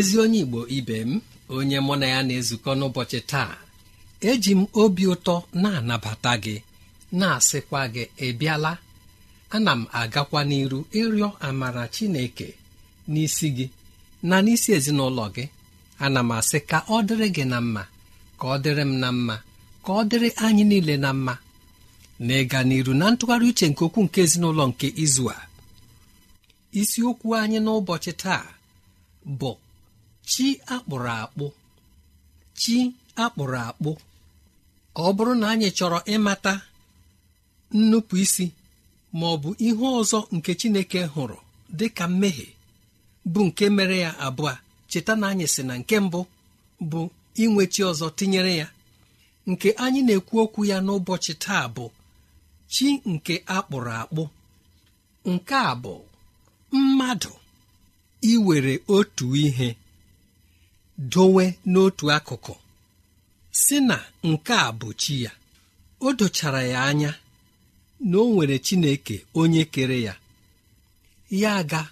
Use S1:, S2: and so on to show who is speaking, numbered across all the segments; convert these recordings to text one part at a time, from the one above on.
S1: Ezi onye igbo ibe m onye mụ na ya na-ezukọ n'ụbọchị taa eji m obi ụtọ na-anabata gị na-asịkwa gị ịbịala ana m agakwa n'iru ịrịọ amara chineke n'isi gị na n'isi ezinụlọ gị. Ana m asị ka ọ dịrị gị na mma ka ọ dịrị m na mma ka ọ dịrị anyị niile na mma. Na ịga n'iru na ntụgharị uche nke okwu nke ezinụlọ nke izu a isiokwu anyị n'ụbọchị taa bụ chi akpụrụ akpụ? Chi akpụrụ akpụ? Ọ bụrụ na anyị chọrọ ịmata nnupụ isi ma ọ bụ ihe ọzọ nke chineke hụrụ dị ka mmehie bụ nke mere ya abụọ cheta na anyị sị na nke mbụ bụ inwe chi ọzọ tinyere ya. Nke anyị na-ekwu okwu ya n'ụbọchị taa bụ chi nke akpụrụ akpụ. Nke a bụ mmadụ iwere otu ihe. Dowe n'otu akụkụ si na nke a bụ chi ya. O dochara ya anya na o nwere chineke onye kere ya. Ya ga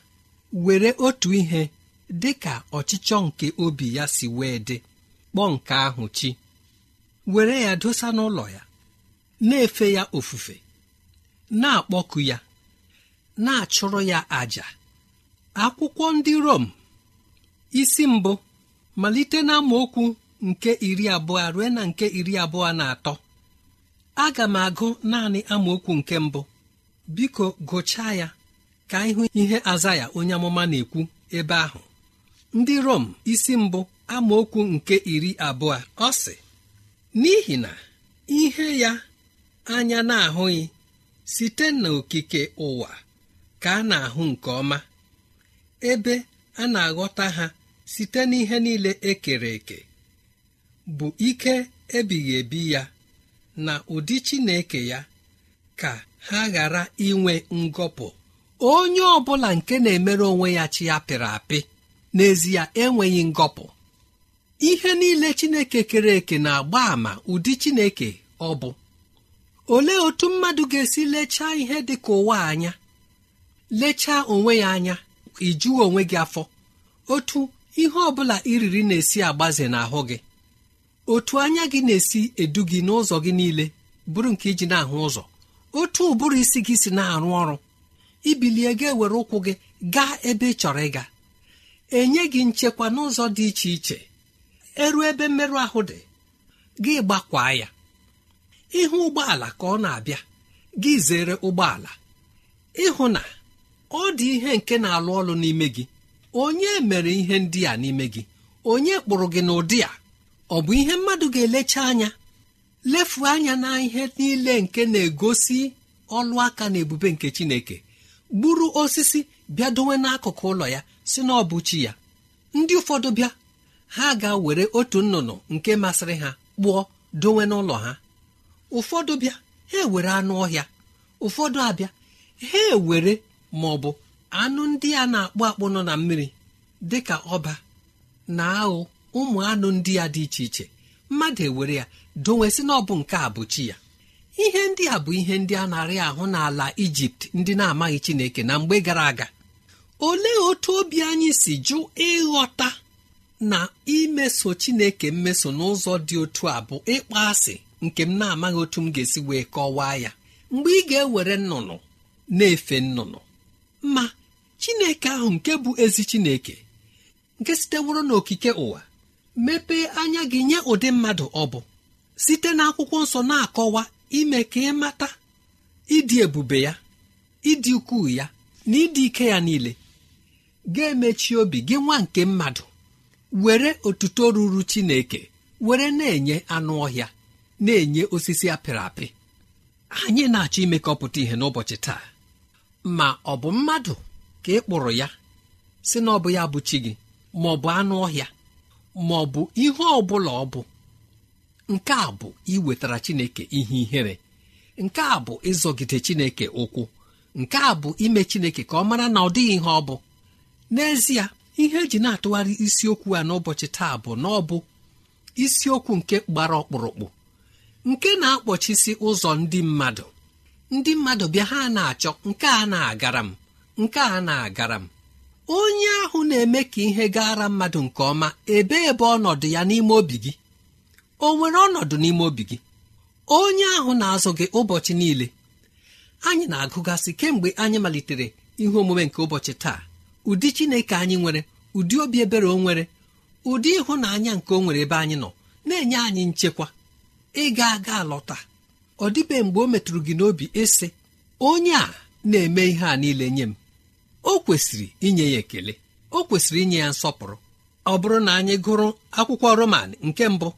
S1: were otu ihe dị ka ọchịchọ nke obi ya si wee dị kpọọ nke ahụ chi. Were ya dosa n'ụlọ ya na-efe ya ofufe na-akpọku ya na-achụrụ ya àjà akwụkwọ ndị Rom isi mbụ malite na amaokwu nke iri abụọ rue na nke iri abụọ na atọ. Aga m agụ naanị amaokwu nke mbụ. Biko gụchaa ya ka ịhụ ihe aza ya onye amụma na-ekwu ebe ahụ. Ndị Rom isi mbụ amaokwu nke iri abụọ. Ọ sị n'ihi na ihe ya anya na-ahụghị site n'okike ụwa ka a na-ahụ nke ọma ebe a na-aghọta ha site n'ihe niile ekere eke bụ ike ebighị ebi ya na ụdị Chineke ya ka ha ghara inwe ngọpụ. Onye ọ bụla nke na-emere onwe ya chi ya pịrị apị n'ezie enweghị ngọpụ. Ihe niile chineke kere eke na-agba àmà ụdị chineke ọ bụ. Olee otu mmadụ ga-esi lechaa ihe dị ka ụwa anya lechaa onwe ya anya ijuo onwe gị afọ otu ihe ọ bụla iriri na-esi agbaze n'ahụ gị otu anya gị na-esi edu gị n'ụzọ gị niile bụrụ nke iji na-ahụ ụzọ otu ụbụrụ isi gị si na-arụ ọrụ ibilie ga-ewere ụkwụ gị gaa ebe ị chọrọ ịga enye gị nchekwa n'ụzọ dị iche iche eru ebe mmerụ ahụ dị gị gbakwaa ya. Ịhụ ụgbọala ka ọ na-abịa gị zere ụgbọala ịhụ na ọ dị ihe nke na-alụ ọlụ n'ime gị. Onye mere ihe ndị a n'ime gị? Onye kpụrụ gị n'ụdị a? Ọ bụ ihe mmadụ ga-elecha anya lefu anya na ihe niile nke na-egosi ọlụ aka na ebube nke Chineke gburu osisi bịa dowe n'akụkụ ụlọ ya si na ọ chi ya. Ndị ụfọdụ bịa ha ga-were otu nnụnụ nke masịrị ha kpụọ dowe n'ụlọ ha. Ụfọdụ bịa ha ewere anụ ọhịa. Ụfọdụ abịa ha ewere ma bụ anụ ndị a na-akpụ akpụ nọ na mmiri dị ka ọba na ahụ ụmụ anụ ndị a dị iche iche. Mmadụ ewere ya dowesị na ọ bụ nke a bụ chi ya. Ihe ndị a bụ ihe ndị a na-arị ahụ n'ala ijipt ndị na-amaghị chineke na mgbe gara aga. Olee otu obi anyị si jụ ịghọta na imeso chineke mmeso n'ụzọ dị otu a bụ ịkpọ asị nke m na-amaghị otu m ga-esi wee kọwaa ya? Mgbe ị ga-ewere nnụnụ na-efe nnụnụ. Ma chineke ahụ nke bụ ezi chineke nke siteworo n'okike ụwa mepee anya gị nye ụdị mmadụ ọ bụ site n'akwụkwọ nsọ na-akọwa ime ka ị mata ịdị ebube ya ịdị ukwuu ya na ịdị ike ya niile. Ga-emechi obi gị nwa nke mmadụ were otuto ruru chineke were na-enye anụ ọhịa na-enye osisi apịrị apị. Anyị na-achọ ime ka ọ pụta ihe n'ụbọchị taa. Ma ọ bụ mmadụ ka ị kpụrụ ya si na ọ bụ ya bụ chi gị ma ọ bụ anụ ọhịa ma ọ bụ ihe ọ bụla ọ bụ nke a bụ iwetara chineke ihe ihere nke a bụ ịzọgide chineke ụkwụ nke a bụ ime chineke ka ọ mara na ọ dịghị ihe ọ bụ. N'ezie ihe eji na-atụgharị isiokwu a n'ụbọchị taa bụ na ọ bụ isiokwu nke gbara ọkpụrụkpụ nke na-akpọchisi ụzọ ndị mmadụ. Ndị mmadụ bịa ha na-achọ nke a na-agara m. nke a na-agara m. Onye ahụ na-eme ka ihe gara mmadụ nke ọma ebe ebe ọnọdụ ya n'ime obi gị? O nwere ọnọdụ n'ime obi gị? Onye ahụ na-azụ gị ụbọchị niile? Anyị na-agụgasị kemgbe anyị malitere ihe omume nke ụbọchị taa. Ụdị chineke anyị nwere ụdị obi ebere o nwere ụdị ịhụnanya nke o nwere ebe anyị nọ na-enye anyị nchekwa. Ịga aga alọta ọ dịbe mgbe o metụrụ gị n'obi ịsị onye a na-eme ihe a niile nye m. o kwesịrị inye ya ekele. O kwesịrị inye ya nsọpụrụ. Ọ bụrụ na anyị gụrụ akwụkwọ roman nke mbụ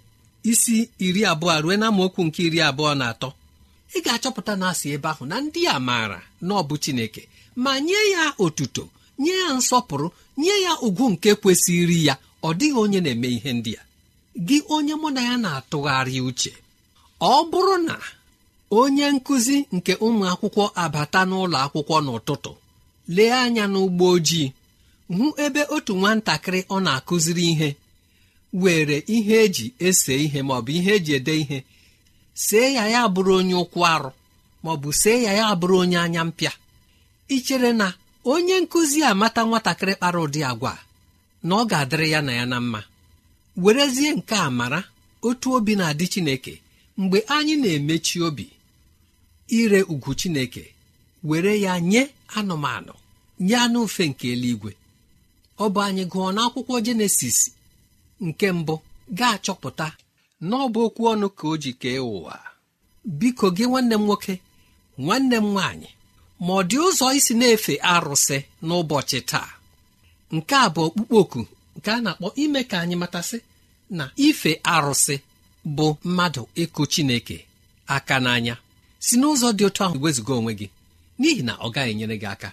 S1: isi iri abụọ ruo na amaokwu nke iri abụọ na atọ ị ga-achọpụta na asị ebe ahụ na ndị a maara na ọ bụ chineke ma nye ya otuto nye ya nsọpụrụ nye ya ugwu nke kwesịrị ya. Ọ dịghị onye na-eme ihe ndị a. Gị onye mụ na ya na-atụgharị uche ọ bụrụ na onye nkụzi nke ụmụ akwụkwọ abata n'ụlọ akwụkwọ n'ụtụtụ lee anya n'ụgbọ ojii. Hụ ebe otu nwatakịrị ọ na-akụziri ihe. Were ihe eji ese ihe maọbụ ihe eji ede ihe. See ya ya bụrụ onye ụkwụ arụ maọbụ see ya ya bụrụ onye anya mpịa. Ichere na onye nkụzi amata nwatakịrị kpara ụdị agwa na ọ ga-adịrị ya na ya na mma. Werezie nke a mara otu obi na-adị Chineke mgbe anyị na-emechi obi. Ire ugwu Chineke were ya nye anụmanụ nye anụ ufe nke eluigwe. Ọ bụ anyị gụọ n'akwụkwọ jenesis nke mbụ ga-achọpụta na ọ bụ okwu ọnụ ka o ji kee ụwa. Biko gị nwanne m nwoke nwanne m nwaanyị ma ọ dị ụzọ isi na-efe arụsị n'ụbọchị taa? Nke a bụ okpukpe oku nke a na-akpọ ime ka anyị matasị na ife arụsị bụ mmadụ ịkụ chineke aka n'anya si n'ụzọ dị otu ahụ wezụga onwe gị. N'ihi na ọ gaghị enyere gị aka.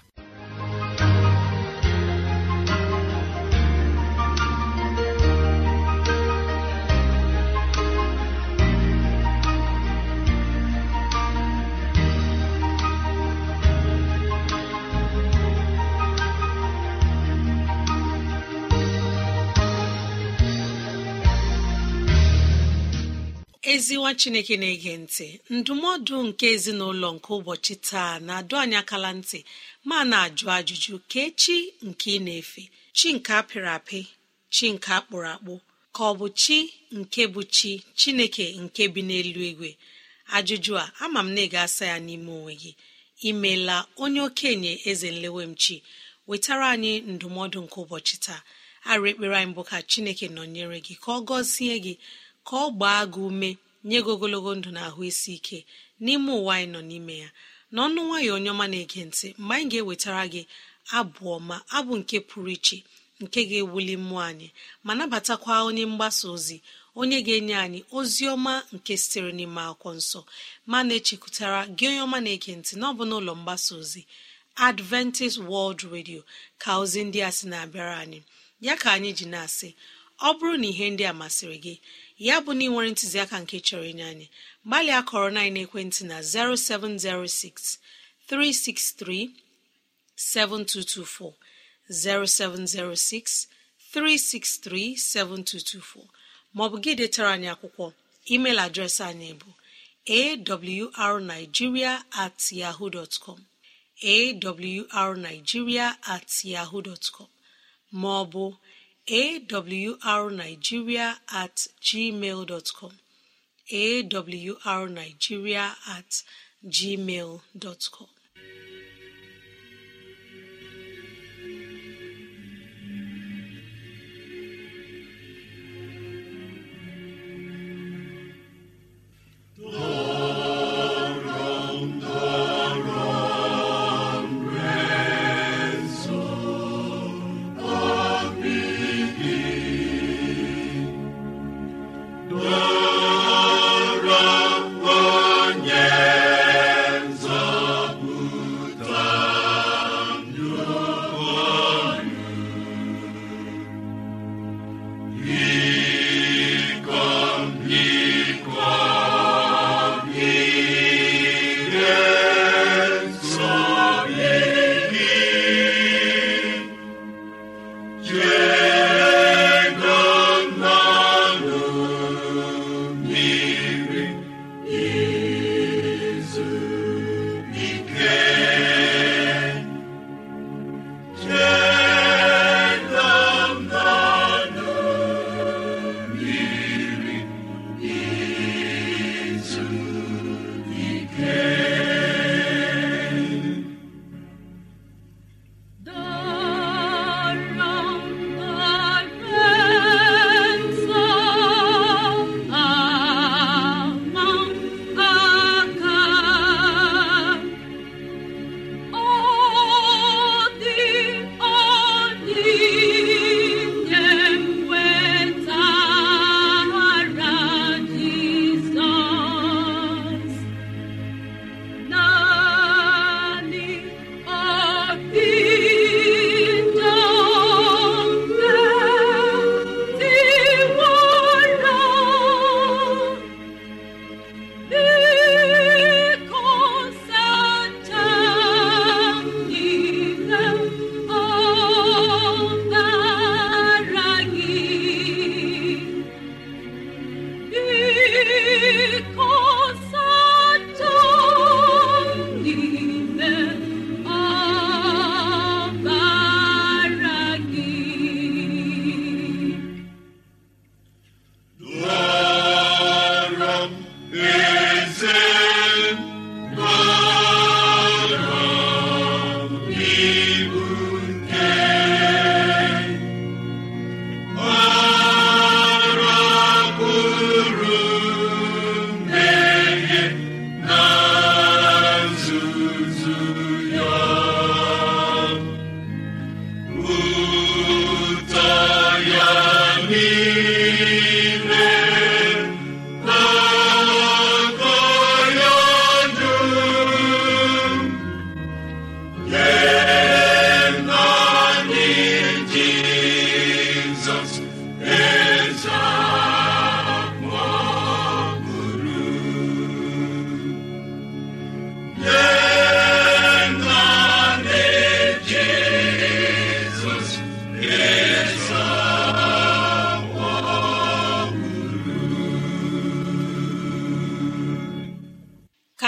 S2: Eziwa chineke na-ege ntị ndụmọdụ nke ezinụlọ nke ụbọchị taa na-adụ anyị akala ntị ma na-ajụ ajụjụ ka chi nke ị na-efe chi nke apịrị apị chi nke akpụrụ akpụ ka ọ bụ chi nke bụ chi chineke nke bi n'elu igwe. Ajụjụ a ama m na ị ga-asa ya n'ime onwe gị. Imeela onye okenye eze nlewemchi wetara anyị ndụmọdụ nke ụbọchị taa. Arụ ekpere anyị bụ ka chineke nọnyere gị ka ọ gọzie gị ka ọ gbaa gị ume nye gị ogologo ndụ na ahụ isi ike n'ime ụwa anyị nọ n'ime ya. N'ọnụ nwayọ onye na-ege ntị mgbe anyị ga-ewetara gị abụ ọma abụ nke pụrụ iche nke ga-ewuli mmụọ anyị ma nabatakwa onye mgbasa ozi onye ga-enye anyị ozi ọma nke sitere n'ime akwụkwọ nsọ ma na-echekwutara gị onye ọma na-ege ntị n'ọbụ n'ụlọ mgbasa ozi adventist world radio ka ozi ndị a sị na-abịara anyị. Ya ka anyị ji na-asị ọ bụrụ na ihe ndị a masịrị gị ya bụ na ị nwere ntụziaka nke chọrọ inye anyị gbalịa kọrọ na ekwentị na 0706 363 7224 0706 363 7224 maọbụ gị detara anyị akwụkwọ email adreesị anyị bụ awrnigeria at yahoo com awrnigeria at yahoo com maọbụ awrnigeria at gmail dot com. Awrnigeria at gmail dot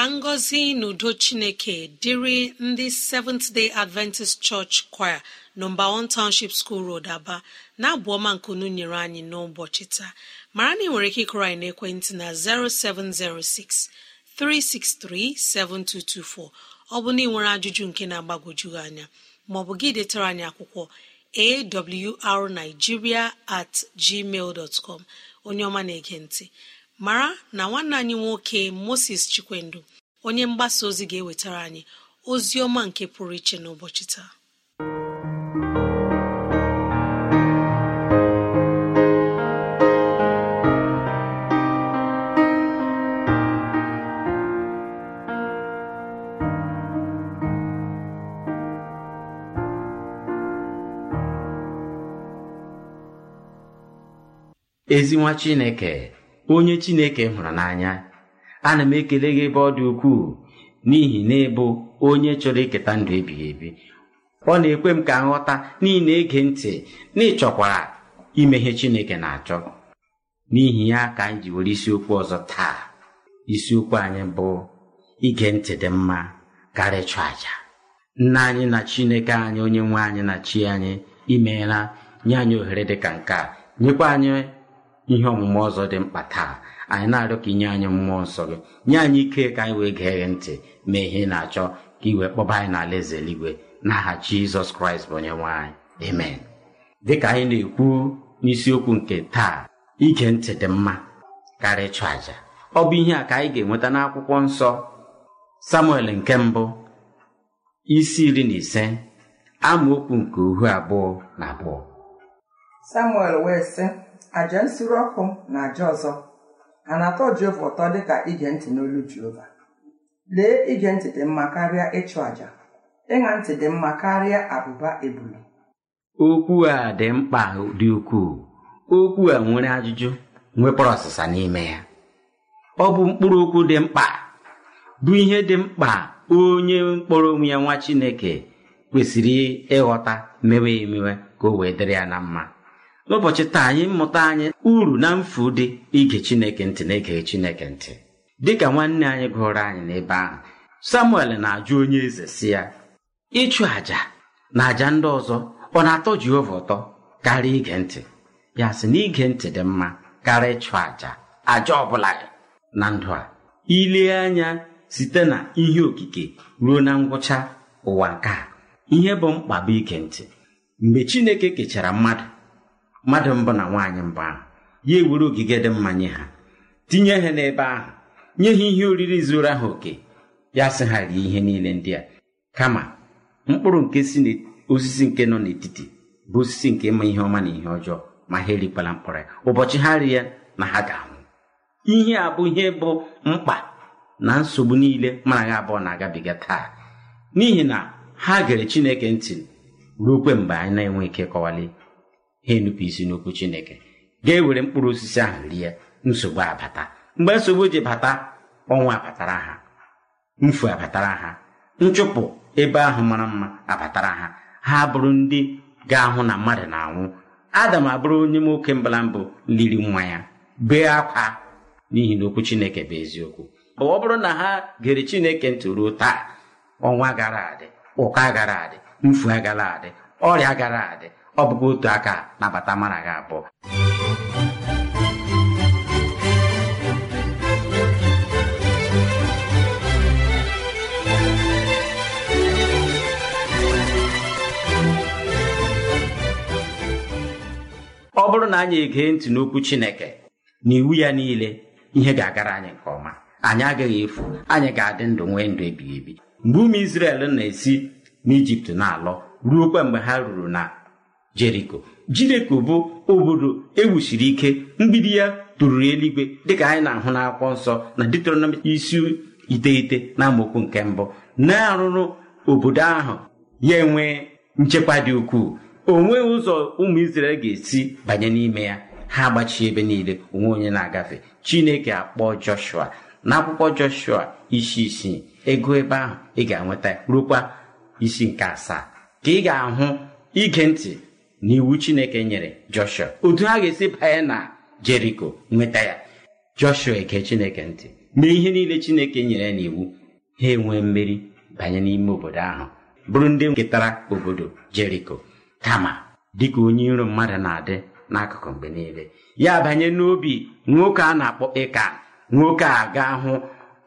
S2: ngọzi na udo chineke dịrị ndị seventh day adventist church choir nọmba 1 township school road aba. Na-abụ ọma nkunu nyere anyị n'ụbọchị taa. Mara na ị nwere ike ịkụrụ anyị n'ekwentị na 0706 363 7224 ọ bụ na ị nwere ajụjụ nke na-agbagwoju anya maọbụ gị detara anyị akwụkwọ awrnigeria at gmail dot com. Onye ọma na-ege ntị. Mara na nwanne anyị nwoke moses chikwendụ onye mgbasa ozi ga-ewetara anyị ozi ọma nke pụrụ iche n'ụbọchị taa.
S3: Ezi nwa chineke onye chineke hụrụ n'anya. Ana m ekele gị ebe ọ dị ukwuu. N'ihi na ịbụ onye chọrọ iketa ndụ ebighị ebi. Ọ na-ekwe m ka nghọta n'ihi na-ege ntị na ịchọkwara ime ihe chineke na-achọ. N'ihi ya ka anyị ji were isiokwu ọzọ taa. Isiokwu anyị bụ ige ntị dị mma karịa ịchụ àjà nna anyị na chineke anyị onye nwe anyị na chi anyị imeela nye anyị ohere dị ka nke a. Nyekwa anyị ihe ọmụmụ ọzọ dị mkpa taa. Anyị na-arịọ ka inye anyị mmụọ nsọ gị. Nye anyị ike ka anyị wee gee ghe ntị mee ihe na-achọ ka ị wee kpọba anyị n'ala eze eluigwe. N'aha jizọs kraịst bụ onye nwe anyị. Amen. Dịka anyị na-ekwu n'isiokwu nke taa ige ntị dị mma karịa ịchụ àjà. Ọ bụ ihe a ka anyị ga-enweta n'akwụkwọ nsọ. Samuel nke mbụ isi iri na ise amaokwu nke uhu abụọ na abụọ.
S4: Samuel wee sị àjà nsure ọkụ na àjà ọzọ. A na-atọ Jehova ụtọ dịka ige ntị n'olu Jehova. Lee ige ntị dị mma karịa ịchụ àjà. Ịṅa ntị dị mma karịa abụba ebulu.
S3: Okwu a dị mkpa dị ukwuu. Okwu a nwere ajụjụ nwekwara ọsịsa n'ime ya. Ọ bụ mkpụrụ okwu dị mkpa bụ ihe dị mkpa onye mkpọrọ onwe ya nwa Chineke kwesịrị ịghọta mewe emewe ka o wee dịrị ya na mma. N'ụbọchị taa anyị mmụta anyị uru na mfu dị ige chineke ntị na ege chineke ntị. Dịka nwanne anyị gụrụ anyị n'ebe ahụ samuel na-ajụ onye eze si ya ịchụ àjà na àjà ndị ọzọ ọ na-atọ jehova ụtọ karịa ige ntị? Ya sị na ige ntị dị mma karịa ịchụ àjà àjà ọbụla na ndụ a ile anya site na ihe okike ruo na ngwụcha ụwa nke ihe bụ mkpa bụ ige ntị. Mgbe chineke kechara mmadụ mmadụ mbụ na nwaanyị mbụ ahụ ya ewere ogige dị mma nye ha. Tinye ha n'ebe ahụ. Nye ha ihe oriri zuru ha oke. Ya sị ha rie ihe niile ndị a. Kama mkpụrụ nke si osisi nke nọ n'etiti bụ osisi nke ịma ihe ọma na ihe ọjọọ ma ha erikwala mkpụrụ ya. Ụbọchị ha rie ya na ha ga-anwụ. Ihe a bụ ihe bụ mkpa na nsogbu niile mara ha abụọ na-agabiga taa. N'ihi na ha gere chineke ntị ruokwe mgbe anyị na-enwe ike kọwali ha enupụ isi n'okwu chineke. Ga-ewere mkpụrụ osisi ahụ rie nsogbu abata mgbe nsogbu ji bata ọnwa abatara ha. Mfu abatara ha. Nchụpụ ebe ahụ mara mma abatara ha. Ha bụrụ ndị ga-ahụ na mmadụ na-anwụ. Adam abụrụ onye nwoke mbala mbụ liri nwa ya. Bee akwa n'ihi na okwu chineke bụ eziokwu. Ọ bụrụ na ha gere chineke ntị ruo taa ọnwa gara adị ụka gara adị mfu agara adị ọrịa gara adị ọ bụkwa otu aka nabata mara gị abụọ ọ bụrụ na anyị egee ntị n'okwu Chineke na iwu ya niile ihe ga-agara anyị nke ọma. Anyị agaghị efu anyị ga-adị ndụ nwee ndụ ebighị ebi. Mgbe ụmụ Izrel na-esi n'Ijipt na-alọ ruokwa mgbe ha ruru na jeriko jeriko bụ obodo ewusiri ike mgbidi ya tụrụrụ eluigwe dịka anyị na-ahụ n'akwụkwọ nsọ na Deuteronomy isi iteghete na amaokwu nke mbụ. Na-arụrụ obodo ahụ ya enwee nchekwa dị ukwuu. O nweghị ụzọ ụmụ Izrel ga-esi banye n'ime ya. Ha gbachie ebe niile onwe onye na-agafe. Chineke akpọọ Joshua. N'akwụkwọ Joshua isi isii ego ebe ahụ ị ga-enweta rukwa isi nke asaa. Ka ị ga-ahụ ige ntị n'iwu chineke nyere joshua. Otu ha ga-esi banye na jeriko nweta ya. Joshua ege chineke ntị. Mee ihe niile chineke nyere n'iwu. Ha enwee mmeri banye n'ime obodo ahụ. Bụrụ ndị nketara obodo jeriko. Kama dịka onye iro mmadụ na-adị n'akụkụ mgbe niile. Ya banye n'obi nwoke a na-akpọ ịka nwoke a ga hụ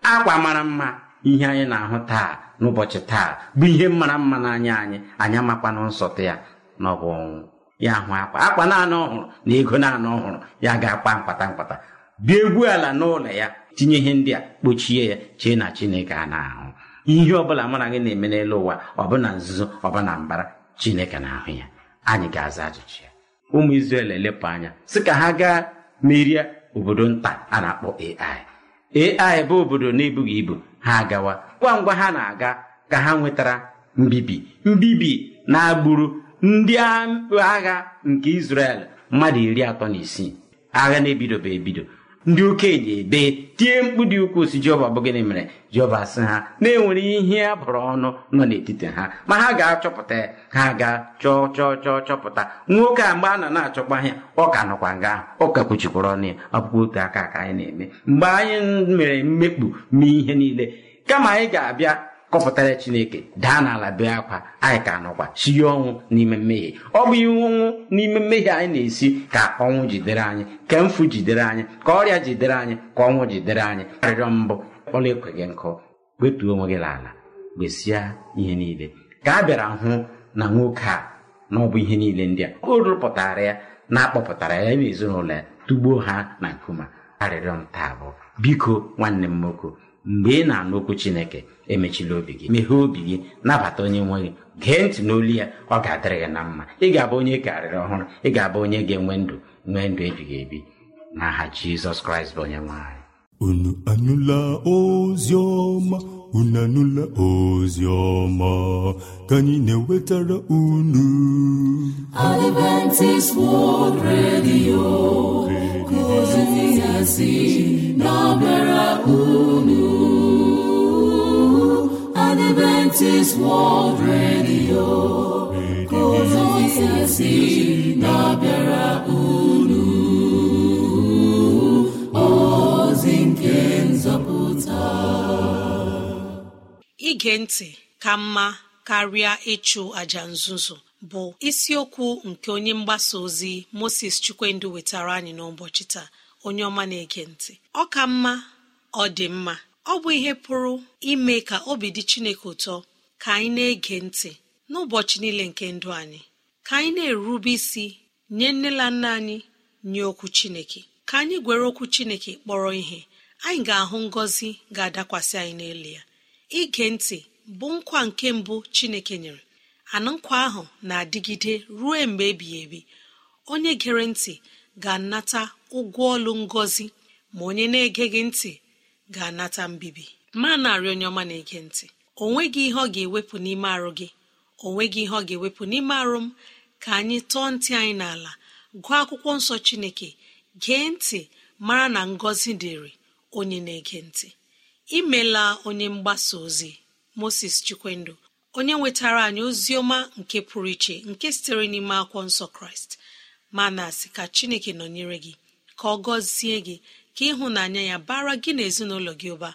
S3: akwa mara mma. Ihe anyị na-ahụ taa n'ụbọchị taa bụ ihe mara mma n'anya anyị. Anyị amakwana nsọtụ ya. Na ọ bụ ọnwụ ya hụ akwa. Akwa naanị ọhụrụ na ego naanị ọhụrụ ya ga-akpa mkpata mkpata bịa egwu ala n'ụlọ ya tinye ihe ndị a kpochie ya chee na chineke a na-ahụ. Ihe ọbụla mara gị na-eme n'elu ụwa ọbụna nzuzo ọbụna mbara chineke na-ahụ ya. Anyị ga-aza ajụjụ ya. Ụmụ Izrel elepụ anya sị ka ha gaa merie obodo nta a na-akpọ AI AI bụ obodo na-ebughị ibu ha agawa ngwa ngwa ha na-aga ka ha nwetara mbibi. Mbibi na-agburu ndị agha nke Izrel mmadụ iri atọ na isii. Agha na-ebidobe ebido. Ndị okenye ebe tie mkpu dị ukwuu si Jehova bụ gịnị mere? Jehova sị ha na-enwere ihe a bụrụ ọnụ nọ n'etiti ha. Ma ha ga-achọpụta ha ga-chọọ chọọ chọọ chọpụta. Nwoke a mgbe a nọ na-achọkwa ya ọ ka nọkwa nga ahụ ọ kwuchikwara ọnụ ya. Ọ bụkwa otu aka ka anyị na-eme. Mgbe anyị mere mmekpu mee ihe niile kama anyị ga-abịa kọpụtara chineke daa n'ala bee akwa anyị ka nọkwa sie ọnwụ n'ime mmehie. Ọ bụ ihe ọnwụ n'ime mmehie anyị na-esi ka ọnwụ jidere anyị ka mfu jidere anyị ka ọrịa jidere anyị ka ọnwụ jidere anyị. Arịrịọ mbụ ọla ekweghị nkụ wetuo onwe gị n'ala gbesia ihe niile. Ka a bịara hụ na nwoke a na ọ bụ ihe niile ndị a o rụpụtara ya na-akpọpụtara ya na ezinụlọ ya tugbuo ha na nkume arịrịọ m taa bụ biko nwanne m nwoke mgbe ị na-anụ okwu chineke emechila obi gị meghee obi gị nabata onye nwe gị gee ntị n'olu ya ọ ga-adịrị gị na mma. Ị ga-abụ onye karịrị ọhụrụ ị ga-abụ onye ga-enwe ndụ nwee ndụ ebighị ebi. N'aha jizọs kraịst bụ onye nwe anyị.
S5: Unu anụla ozi ọma unu ozi ọma ka anyị na-ewetara unu.
S6: Adventist World Radio ozi ya si na-abịara unu.
S2: Ige ntị ka mma karịa ịchụ àjà nzuzu bụ isiokwu nke onye mgbasa ozi moses chukwendụ wetara anyị n'ụbọchị taa onye ọma na-ege ntị. Ọ ka mma ọ dị mma. Ọ bụ ihe pụrụ ime ka obi dị chineke ụtọ ka anyị na-ege ntị n'ụbọchị niile nke ndụ anyị. Ka anyị na-erube isi nye nne na nna anyị nye okwu chineke. Ka anyị gwere okwu chineke kpọrọ ihe anyị ga-ahụ ngọzi ga-adakwasị anyị n'elu ya ige ntị bụ nkwa nke mbụ chineke nyere. Anụ nkwa ahụ na-adịgide ruo mgbe ebighị ebi. Onye gere ntị ga-anata ụgwọ ọlụ ngọzi ma onye na-egeghị ntị ga-anata mbibi. Ma narị onye ọma na-ege ntị o nweghị ihe ọ ga-ewepụ n'ime arụ gị o nweghị ihe ọ ga-ewepụ n'ime arụ m. Ka anyị tọọ ntị anyị n'ala gụọ akwụkwọ nsọ chineke gee ntị mara na ngọzi dịrị onye na-ege ntị. Imela onye mgbasa ozi moses chukwendụ onye nwetara anyị ozi ọma nke pụrụ iche nke sitere n'ime akwụkwọ nsọ kraịst. Ma na-asị ka chineke nọnyere gị ka ọ gọzie gị ka ịhụnanya ya bara gị na ezinụlọ gị ụba.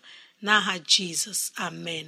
S2: N'aha jizọs amen.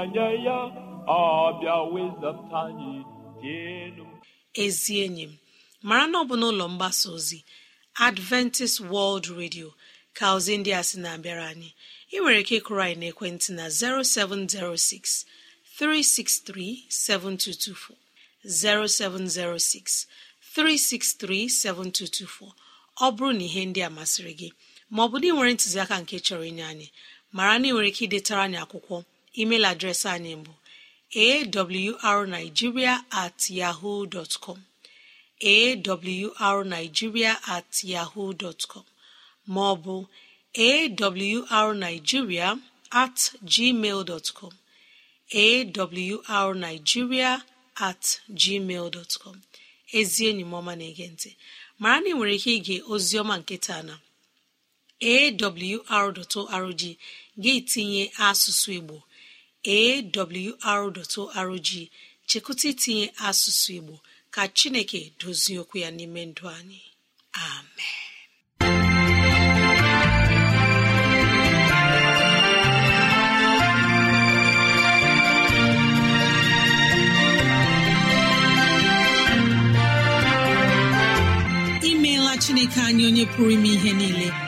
S7: Anya ya ọbịa wezata anyị tienụ
S2: ezi enyi m mara na ọ bụ n'ụlọ mgbasa ozi adventist world radio ka ozi ndị a sị na-abịara anyị. Ị nwere ike ịkụrụ anyị n'ekwentị na 0706 363 7224 0706 363 7224 ọ bụrụ na ihe ndị a masịrị gị ma ọ bụ na ị nwere ntụziaka nke chọrọ inye anyị mara na ị nwere ike idetara anyị akwụkwọ. Email adreesị anyị bụ awrnigeria at yahoo com. Awrnigeria at yahoo com. Maọbụ awrnigeria at gmail com. Awrnigeria at gmail com. Ezi enyi m ọma na-ege mara na ị nwere ike ige oziọma nke taa na awr.org gị tinye asụsụ igbo awr.org chekụta itinye asụsụ igbo ka chineke dozie okwu ya n'ime ndụ anyị. Amen. Chineke anyị onye pụrụ ime ihe niile.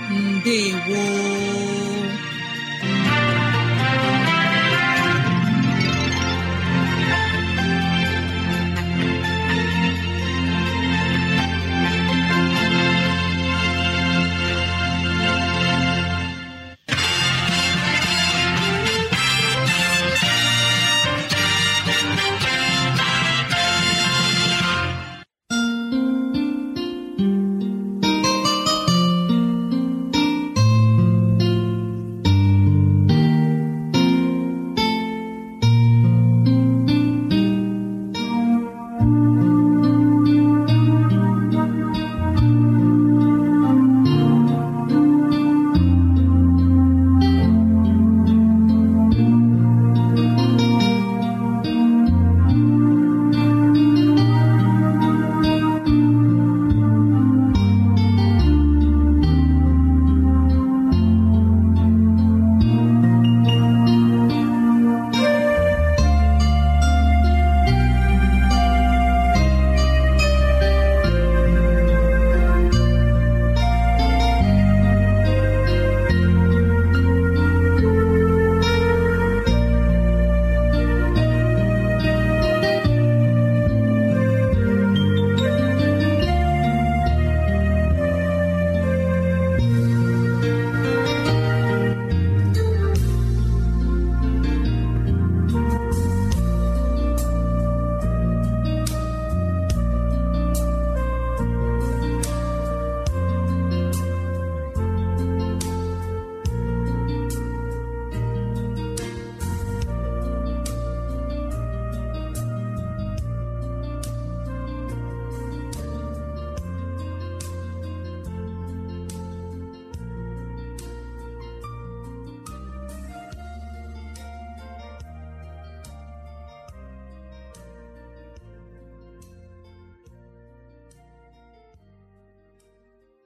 S2: gboo